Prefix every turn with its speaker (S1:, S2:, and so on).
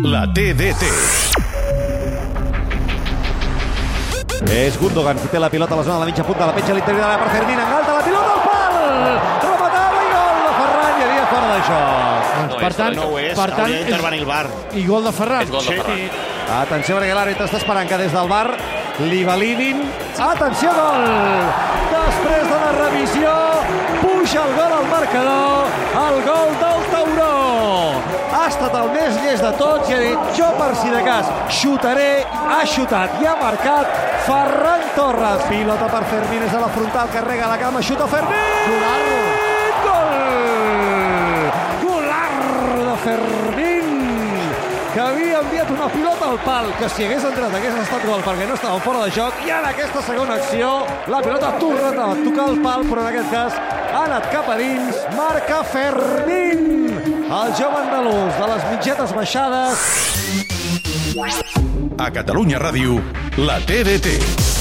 S1: La TDT.
S2: És Gundogan qui té la pilota a la zona de la mitja punta, la penja a l'interior de l'àrea per Fermín, engalta la pilota al pal! Rematava i gol de Ferran, hi havia fora de joc.
S3: Doncs, per tant,
S4: no ho és,
S3: per tant,
S4: hauria d'intervenir el VAR.
S3: I gol de Ferran.
S5: És gol de Ferran.
S2: Atenció perquè l'àrbitre està esperant que des del bar li validin. Atenció, gol! Després de la revisió, puja el gol al marcador, el. Ha estat el més llest de tots i ha dit, jo per si de cas xutaré, ha xutat i ha marcat Ferran Torres. Pilota per Fermín, és a la frontal, carrega la cama, xuta Fermín! Gol! Golar de Fermín! que havia enviat una pilota al pal, que si hagués entrat hagués estat gol perquè no estava fora de joc, i en aquesta segona acció la pilota ha tornat a tocar el pal, però en aquest cas ha anat cap a dins, marca Fermín, el jove andalús de les mitgetes baixades.
S1: A Catalunya Ràdio, la TDT.